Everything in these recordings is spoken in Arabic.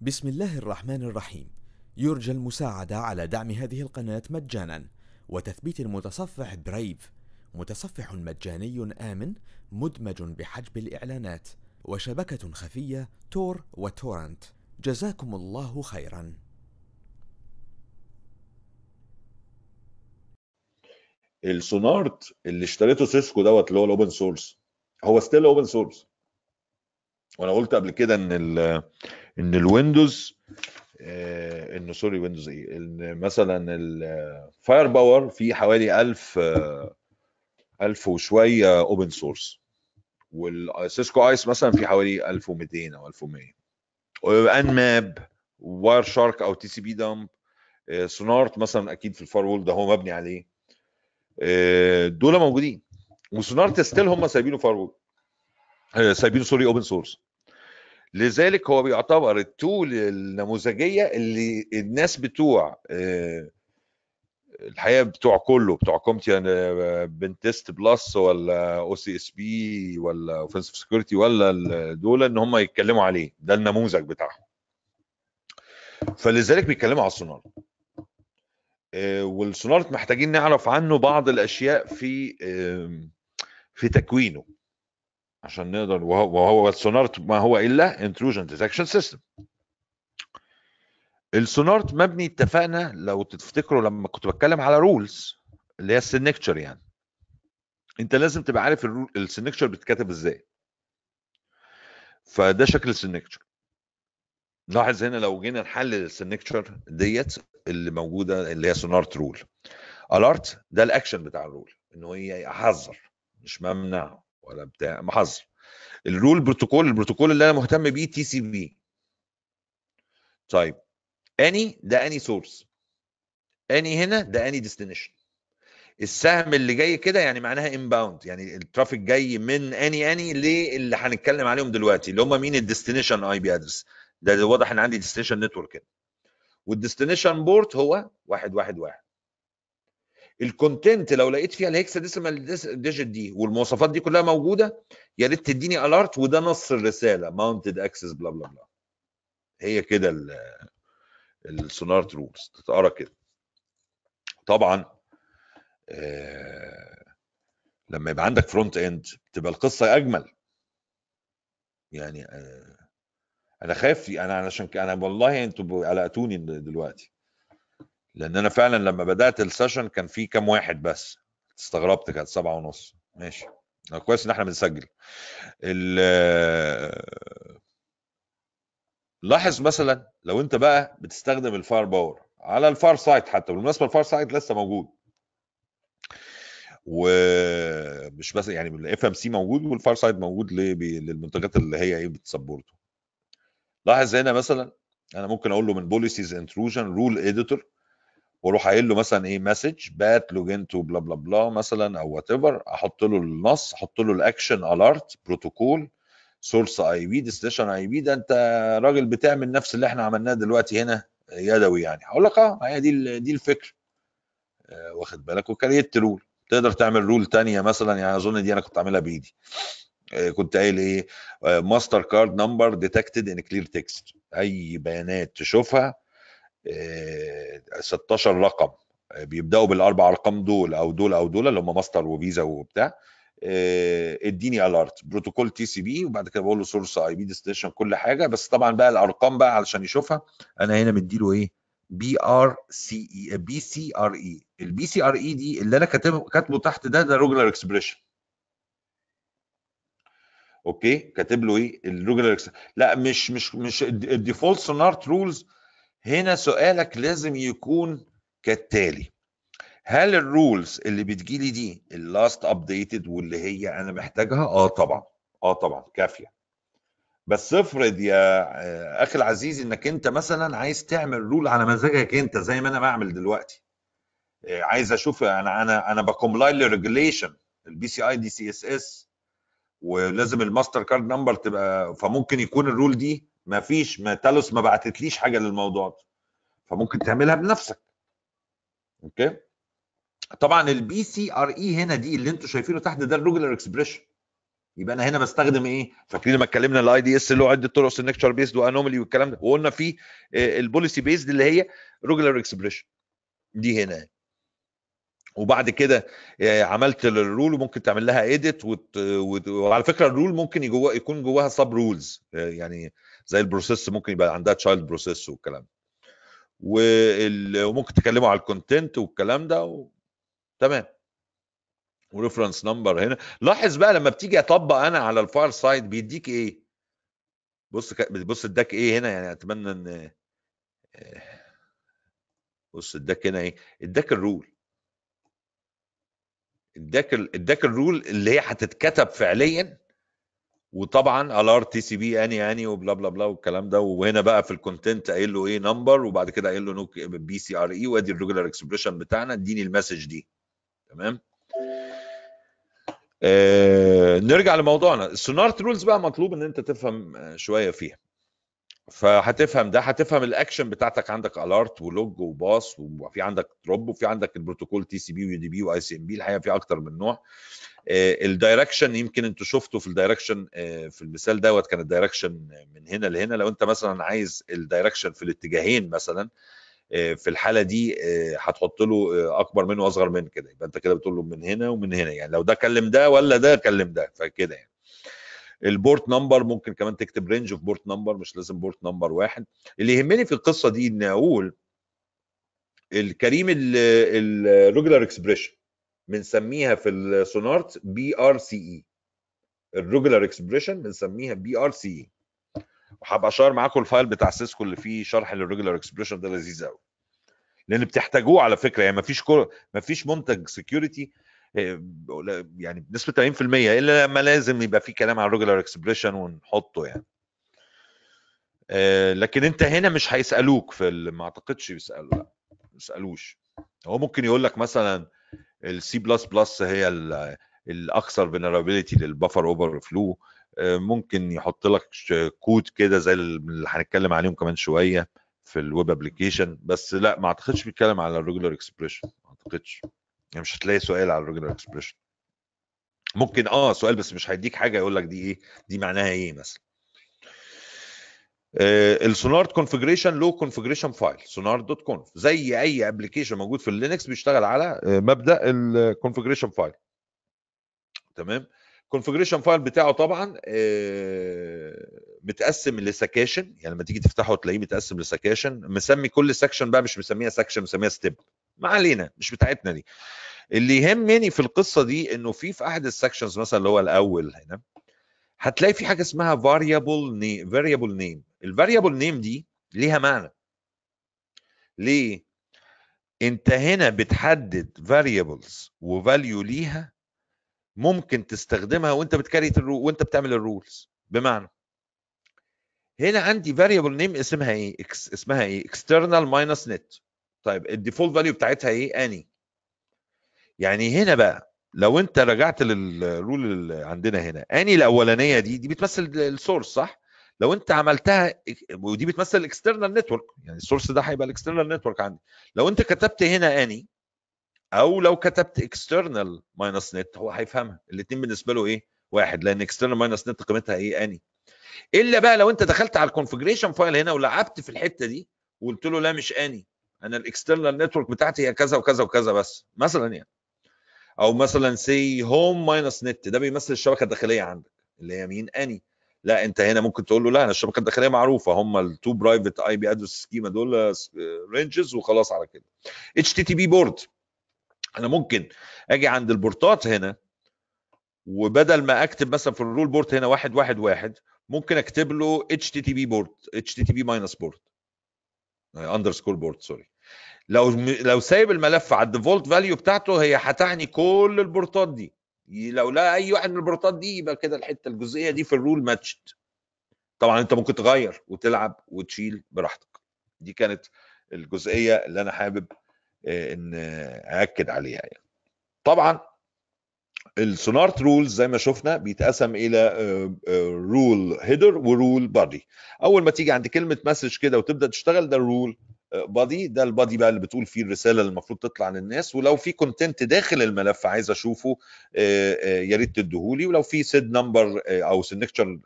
بسم الله الرحمن الرحيم. يرجى المساعدة على دعم هذه القناة مجانا. وتثبيت المتصفح Brave متصفح مجاني آمن مدمج بحجب الإعلانات. وشبكة خفية Tor و torrent. جزاكم الله خيرا. ال Snort اللي اشتريته Cisco دوت اللي هو ال open source هو still open source وأنا قلت قبل كده ان ال ان ال Windows آه، إنه sorry Windows إيه؟ إن مثلا ال Firepower فيه حوالي 1000 آه، 1000 وشوية open source وال Cisco ISE مثلا في حوالي 1200 أو 1100 و Nmap Wireshark أو tcpdump Snort مثلا أكيد في ال firewall ده هو مبني عليه. آه، دول موجودين. و Snort still هم سايبينه firewall سايبينه sorry open source لذلك هو بيعتبر ال tool النموذجية اللي الناس بتوع آه، الحقيقة بتوع كله بتوع CompTIA PenTest+ ولا أو CSP ولا Offensive Security ولا دول إن هم يتكلموا عليه. ده النموذج بتاعهم. فلذلك بيتكلموا على ال Snort. آه، وال Snort محتاجين نعرف عنه بعض الأشياء في في تكوينه. عشان نقدر وهو وهو ما هو إلا intrusion detection system ال Snort مبني اتفقنا لو تفتكروا لما كنت بتكلم على rules اللي هي ال signature يعني. انت لازم تبقى عارف ال signature بتتكتب إزاي. فده شكل ال signature لاحظ هنا لو جينا نحلل ال signature ديت اللي موجودة اللي هي Snort rule alert ده الاكشن بتاع ال rule إن هي احذر مش ممنع. ولا بتاع محذر ال rule بروتوكول البروتوكول اللي أنا مهتم بيه TCP طيب any ده any source any هنا ده any destination السهم اللي جاي كده يعني معناها inbound يعني ال traffic جاي من any any للي هنتكلم عليهم دلوقتي اللي هم مين؟ ال destination IP address ده واضح إن عندي destination network هنا. وال destination port هو واحد واحد واحد. ال content لو لقيت فيها ال hexadecimal digit دي والمواصفات دي كلها موجودة يا ريت تديني alert وده نص الرسالة mounted access بلا بلا بلا هي كده ال Snort rules تتقرا كده. طبعا آه لما يبقى عندك front end تبقى القصة أجمل. يعني آه أنا خايف أنا علشان أنا والله أنتوا قلقتوني دلوقتي. لأن أنا فعلا لما بدأت ال session كان في كام واحد بس. استغربت كانت سبعة ونص. ماشي. آه، كويس إن إحنا بنسجل. ال- لاحظ مثلا لو أنت بقى بتستخدم ال Firepower على ال FireSIGHT حتى بالمناسبة ال FireSIGHT لسه موجود. ومش بس يعني ال FMC موجود وال FireSIGHT موجود للمنتجات اللي هي إيه بت support ه. لاحظ هنا مثلا أنا ممكن أقول له من policies intrusion rule editor وأروح قايل له مثلا إيه message bad login to بلا بلا بلا مثلا أو whatever أحط له النص أحط له ال action alert protocol source IP destination IP ده أنت راجل بتعمل نفس اللي إحنا عملناه دلوقتي هنا يدوي يعني. هقول لك آه هي دي دي الفكرة آه، واخد بالك؟ و create rule تقدر تعمل rule تانية مثلا يعني أظن دي أنا كنت عاملها بإيدي. آه، كنت قايل إيه؟ MasterCard number detected in clear text أي بيانات تشوفها 16 رقم. آه، بيبدأوا بالأربع أرقام دول أو دول أو دول اللي هم Master و Visa وبتاع. آه، اديني alert protocol TCP وبعد كده بقول له source IP destination كل حاجة. بس طبعا بقى الأرقام بقى علشان يشوفها أنا هنا مديله إيه؟ بي ار سي اي بي سي ار اي البي سي ار اي دي اللي أنا كاتبه كاتبه تحت ده ده regular expression okay؟ كاتب له إيه؟ ال regular لا مش مش مش ال default Snort rules هنا سؤالك لازم يكون كالتالي. هل ال rules اللي بتجيلي دي ال last updated واللي هي أنا محتاجها؟ آه طبعا آه طبعا كافية. بس افرض يا آه، أخي العزيز إنك أنت مثلا عايز تعمل rule على مزاجك أنت زي ما أنا بعمل دلوقتي. آه، عايز أشوف أنا أنا أنا ب comply لل regulation ال PCI DCSS ولازم ال MasterCard number تبقى فممكن يكون ال rule دي ما فيش ما Talos ما بعتتليش حاجة للموضوع ده. فممكن تعملها بنفسك. okay؟ طبعا ال PCRE هنا دي اللي أنتوا شايفينه تحت ده ال regular expression. يبقى أنا هنا بستخدم إيه؟ فاكرين لما اتكلمنا ال IDS اللي هو عدة طرق signature based و anomaly والكلام ده وقلنا في ال policy based اللي هي regular expression. دي هنا. وبعد كده آه، عملت ال rule وممكن تعمل لها edit وعلى فكرة ال rule ممكن جوا يكون جواها sub rules يعني زي ال process ممكن يبقى عندها child process والكلام وممكن تكلموا على ال content والكلام ده و... تمام. و reference number هنا. لاحظ بقى لما بتيجي أطبق أنا على ال FireSIGHT بيديك إيه؟ بص ك... بص اداك إيه هنا؟ يعني أتمنى إن آه، بص اداك هنا إيه؟ اداك ال rule اداك اداك الرول اللي هي هتتكتب فعليا. وطبعا ال alert TCP any any وبلا بلا بلا والكلام ده. وهنا بقى في ال content قايل له إيه number وبعد كده قايل له نوك PCRE وأدي ال regular expression بتاعنا اديني ال message دي. تمام؟ آه نرجع لموضوعنا. ال Snort rules بقى مطلوب إن أنت تفهم شوية فيها. فهتفهم ده هتفهم الأكشن بتاعتك. عندك alert و log و pass وفي عندك drop وفي عندك البروتوكول تي سي بي ويو دي بي واي سي ام بي الحقيقة في أكتر من نوع. ال direction يمكن أنتوا شفتوا في ال direction في المثال دوت كان ال direction من هنا لهنا. لو انت مثلا عايز ال direction في الاتجاهين مثلا في الحالة دي هتحط له أكبر منه وأصغر من كده. يبقى انت كده بتقول له من هنا ومن هنا. يعني لو ده كلم ده ولا ده كلم ده فكده يعني. ال port number ممكن كمان تكتب range of port number مش لازم port number واحد. اللي يهمني في القصة دي ان أقول الكريم ال regular expression بنسميها في ال Snort PCRE ال regular expression بنسميها PCRE وهبقى share معاكم ال file بتاع سيسكو اللي فيه شرح لل regular expression ده لذيذ قوي لأن بتحتاجوه على فكرة يعني مفيش كو... مفيش منتج security يعني بنسبة 80% إلا لما لازم يبقى في كلام عن ال regular expression ونحطه يعني. لكن أنت هنا مش هيسألوك في ما أعتقدش يسألوا لأ ما يسألوش. هو ممكن يقول لك مثلا السي بلس بلس هي الأكثر vulnerability لل buffer overflow ممكن يحط لك كود كده زي اللي هنتكلم عليهم كمان شوية في ال web application بس لأ ما أعتقدش بيتكلم على ال regular expression ما أعتقدش. يعني مش هتلاقي سؤال على ال regular expression ممكن آه سؤال بس مش هيديك حاجة يقول لك دي إيه دي معناها إيه مثلا. ال Snort configuration لو configuration file snort dot conf زي أي application موجود في ال Linux بيشتغل على مبدأ ال configuration file تمام؟ ال configuration file بتاعه طبعا متقسم ل sections يعني لما تيجي تفتحه تلاقيه متقسم ل sections مسمي كل section بقى مش مسميها section مسميها step ما علينا مش بتاعتنا دي. اللي يهمني في القصة دي إنه في في أحد ال sections مثلا اللي هو الأول هنا هتلاقي في حاجة اسمها variable name variable name. ال variable name دي ليها معنى. ليه؟ أنت هنا بتحدد variables و value ليها ممكن تستخدمها وأنت بت create وأنت بتعمل ال rules بمعنى. هنا عندي variable name اسمها إيه؟ اسمها إيه؟ external minus net. طيب ال default value بتاعتها إيه؟ any. يعني هنا بقى لو أنت رجعت لل rule اللي عندنا هنا any الأولانية دي دي بتمثل ال source صح؟ لو أنت عملتها ودي بتمثل ال external network يعني ال source ده هيبقى ال external network عندي. لو أنت كتبت هنا any أو لو كتبت external minus net هو هيفهمها. الاثنين بالنسبة له إيه؟ واحد لأن external minus net قيمتها إيه؟ any. إلا بقى لو أنت دخلت على ال configuration file هنا ولعبت في الحتة دي وقلت له لا مش any. أنا ال external network بتاعتي هي كذا وكذا وكذا بس مثلا يعني. أو مثلا زي home minus net ده بيمثل الشبكة الداخلية عندك اللي هي مين؟ any. لا أنت هنا ممكن تقول له لا أنا الشبكة الداخلية معروفة هم ال two private IP address schema دول ranges وخلاص على كده. HTTP port أنا ممكن أجي عند ال portات هنا وبدل ما أكتب مثلا في ال rule port هنا واحد واحد واحد ممكن أكتب له HTTP port HTTP minus port underscore port sorry لو لو سايب الملف على ال default value بتاعته هي هتعني كل ال portات دي. لو لا أي واحد من ال portات دي يبقى كده الحتة الجزئية دي في ال rule matched طبعا أنت ممكن تغير وتلعب وتشيل براحتك. دي كانت الجزئية اللي أنا حابب إن أأكد عليها يعني. طبعا ال Snort rules زي ما شفنا بيتقسم إلى rule header و rule body أول ما تيجي عند كلمة message كده وتبدأ تشتغل ده ال rule body ده ال body بقى اللي بتقول فيه الرسالة اللي المفروض تطلع للناس ولو في content داخل الملف عايز أشوفه يا ريت تديهولي ولو في SID number أو signature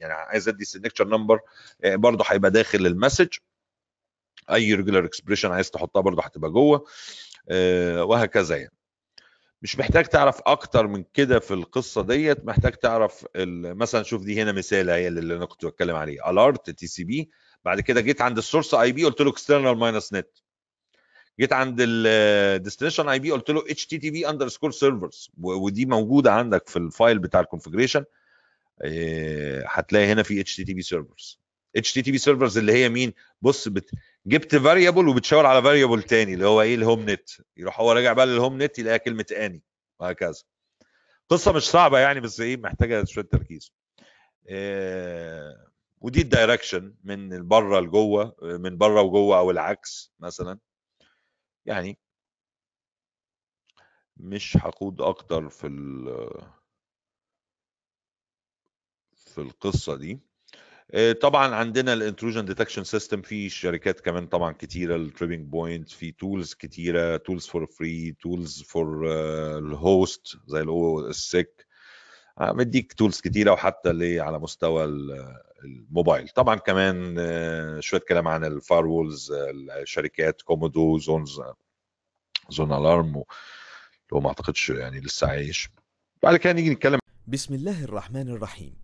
يعني عايز أدي signature number برضه هيبقى داخل ال message أي regular expression عايز تحطها برضه هتبقى جوه وهكذا يعني. مش محتاج تعرف أكتر من كده في القصة ديت محتاج تعرف مثلا شوف دي هنا مثال هي اللي أنا كنت بتكلم عليه alert TCP بعد كده جيت عند ال source IP قلت له external minus net جيت عند ال destination IP قلت له HTTP underscore servers ودي موجودة عندك في ال file بتاع ال configuration هتلاقي هنا في اتش تي تي بي سيرفرز اتش تي تي بي سيرفرز اللي هي مين؟ بص بت... جبت variable وبتشاور على variable تاني اللي هو إيه؟ ال home net يروح هو راجع بقى لل home net يلاقي كلمة any وهكذا. قصة مش صعبة يعني بس إيه؟ محتاجة شوية تركيز. إيه ودي ال direction من بره لجوة من برة وجوة أو العكس مثلا. يعني مش هخوض أكتر في في القصة دي. طبعا عندنا ال intrusion detection system في شركات كمان طبعا كتيرة ال TippingPoint في tools كتيرة tools for free tools for ال host زي ال OSSEC مديك tools كتيرة وحتى اللي على مستوى الموبايل. طبعا كمان شوية كلام عن ال firewalls الشركات Comodo زونز ZoneAlarm لو ما أعتقدش يعني لسه عايش. بعد كده نيجي نتكلم. بسم الله الرحمن الرحيم.